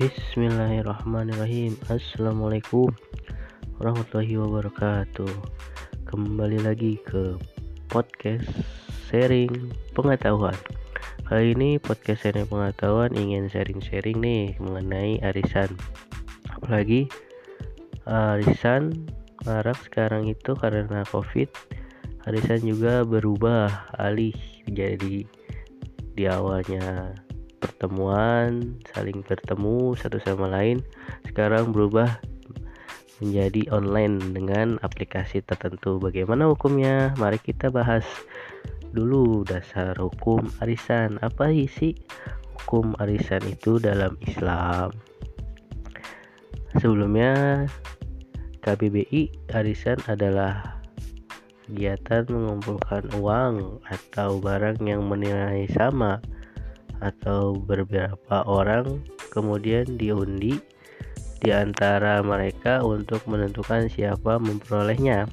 Bismillahirrahmanirrahim. Assalamualaikum warahmatullahi wabarakatuh. Kembali lagi ke podcast sharing pengetahuan. Kali ini podcast sharing pengetahuan ingin sharing-sharing nih mengenai arisan. Apalagi arisan marak sekarang itu karena covid Arisan juga berubah alih jadi di awalnya pertemuan, saling bertemu satu sama lain, sekarang berubah menjadi online dengan aplikasi tertentu. Bagaimana hukumnya? Mari kita bahas dulu dasar hukum arisan. Apa isi hukum arisan itu dalam Islam? Sebelumnya KBBI arisan adalah kegiatan mengumpulkan uang atau barang yang menilai sama atau beberapa orang kemudian diundi di antara mereka untuk menentukan siapa memperolehnya.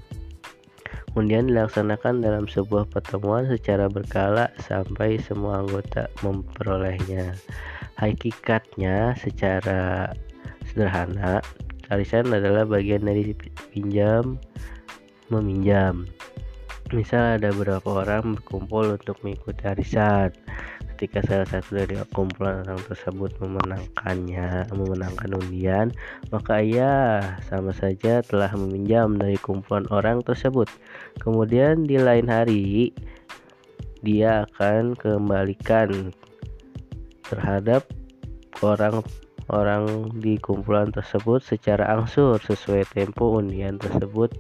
Kemudian dilaksanakan dalam sebuah pertemuan secara berkala sampai semua anggota memperolehnya. Hakikatnya secara sederhana, arisan adalah bagian dari pinjam meminjam. Misal ada beberapa orang berkumpul untuk mengikuti arisan ketika salah satu dari kumpulan orang tersebut memenangkannya memenangkan undian maka ia sama saja telah meminjam dari kumpulan orang tersebut. Kemudian di lain hari dia akan kembalikan terhadap orang orang di kumpulan tersebut secara angsur sesuai tempo undian tersebut.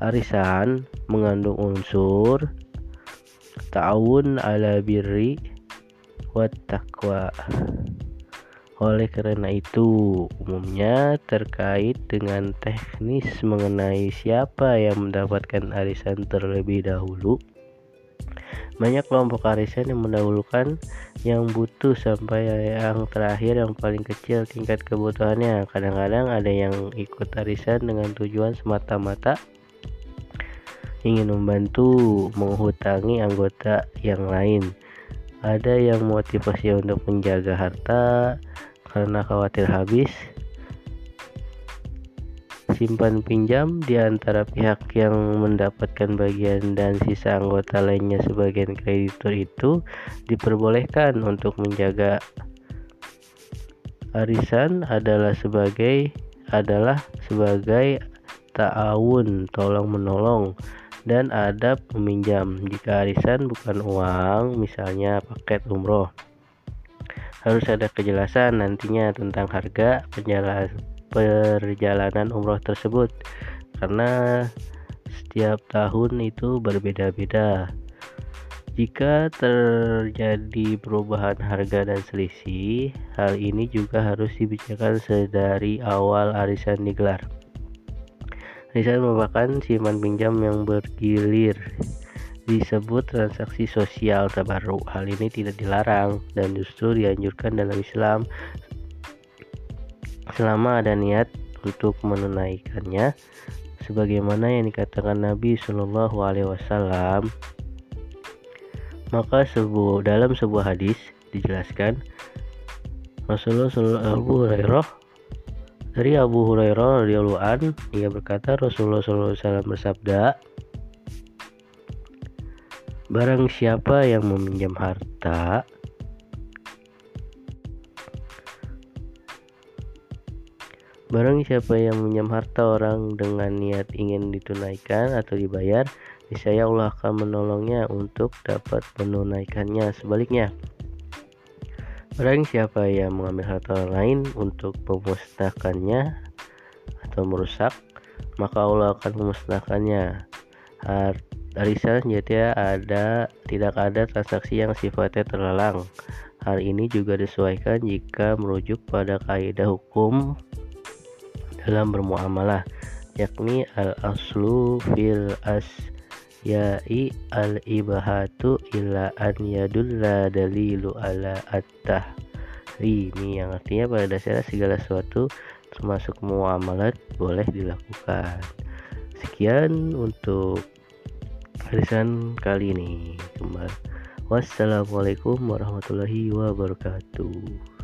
Arisan mengandung unsur ta'awun ala birri wa taqwa. Oleh karena itu umumnya terkait dengan teknis mengenai siapa yang mendapatkan arisan terlebih dahulu. Banyak kelompok arisan yang mendahulukan yang butuh sampai yang terakhir yang paling kecil tingkat kebutuhannya. Kadang-kadang ada yang ikut arisan dengan tujuan semata-mata ingin membantu menghutangi anggota yang lain. Ada yang motivasi untuk menjaga harta karena khawatir habis. Simpan pinjam di antara pihak yang mendapatkan bagian dan sisa anggota lainnya sebagian kreditur itu diperbolehkan untuk menjaga arisan adalah sebagai adalah sebagai ta'awun tolong menolong dan adab meminjam. Jika arisan bukan uang misalnya paket umroh harus ada kejelasan nantinya tentang harga perjalanan umroh tersebut. Karena setiap tahun itu berbeda-beda. Jika terjadi perubahan harga dan selisih, hal ini juga harus dibicarakan sedari awal arisan digelar. Riset merupakan simpan pinjam yang bergilir disebut transaksi sosial terbaru. Hal ini tidak dilarang dan justru dianjurkan dalam Islam selama ada niat untuk menunaikannya sebagaimana yang dikatakan Nabi Shallallahu alaihi wasallam. Maka sebuah dalam sebuah hadis dijelaskan Rasulullah Shallallahu alaihi dari Abu Hurairah radhiyallahu an, ia berkata Rasulullah SAW bersabda, Barang siapa yang meminjam harta Barang siapa yang meminjam harta orang dengan niat ingin ditunaikan atau dibayar, niscaya Allah akan menolongnya untuk dapat menunaikannya. Sebaliknya, Barang siapa yang mengambil harta orang lain untuk memusnahkannya atau merusak, maka Allah akan memusnahkannya. Arisan jadi ada tidak ada transaksi yang sifatnya terlalang. Hal ini juga disesuaikan jika merujuk pada kaidah hukum dalam bermuamalah, yakni al-aslu fil as ya'i al ibahatu ila an yadulla dalilu ala at ini yang artinya pada dasarnya segala sesuatu termasuk muamalat boleh dilakukan. Sekian untuk harisan kali ini. Kembali. Wassalamualaikum warahmatullahi wabarakatuh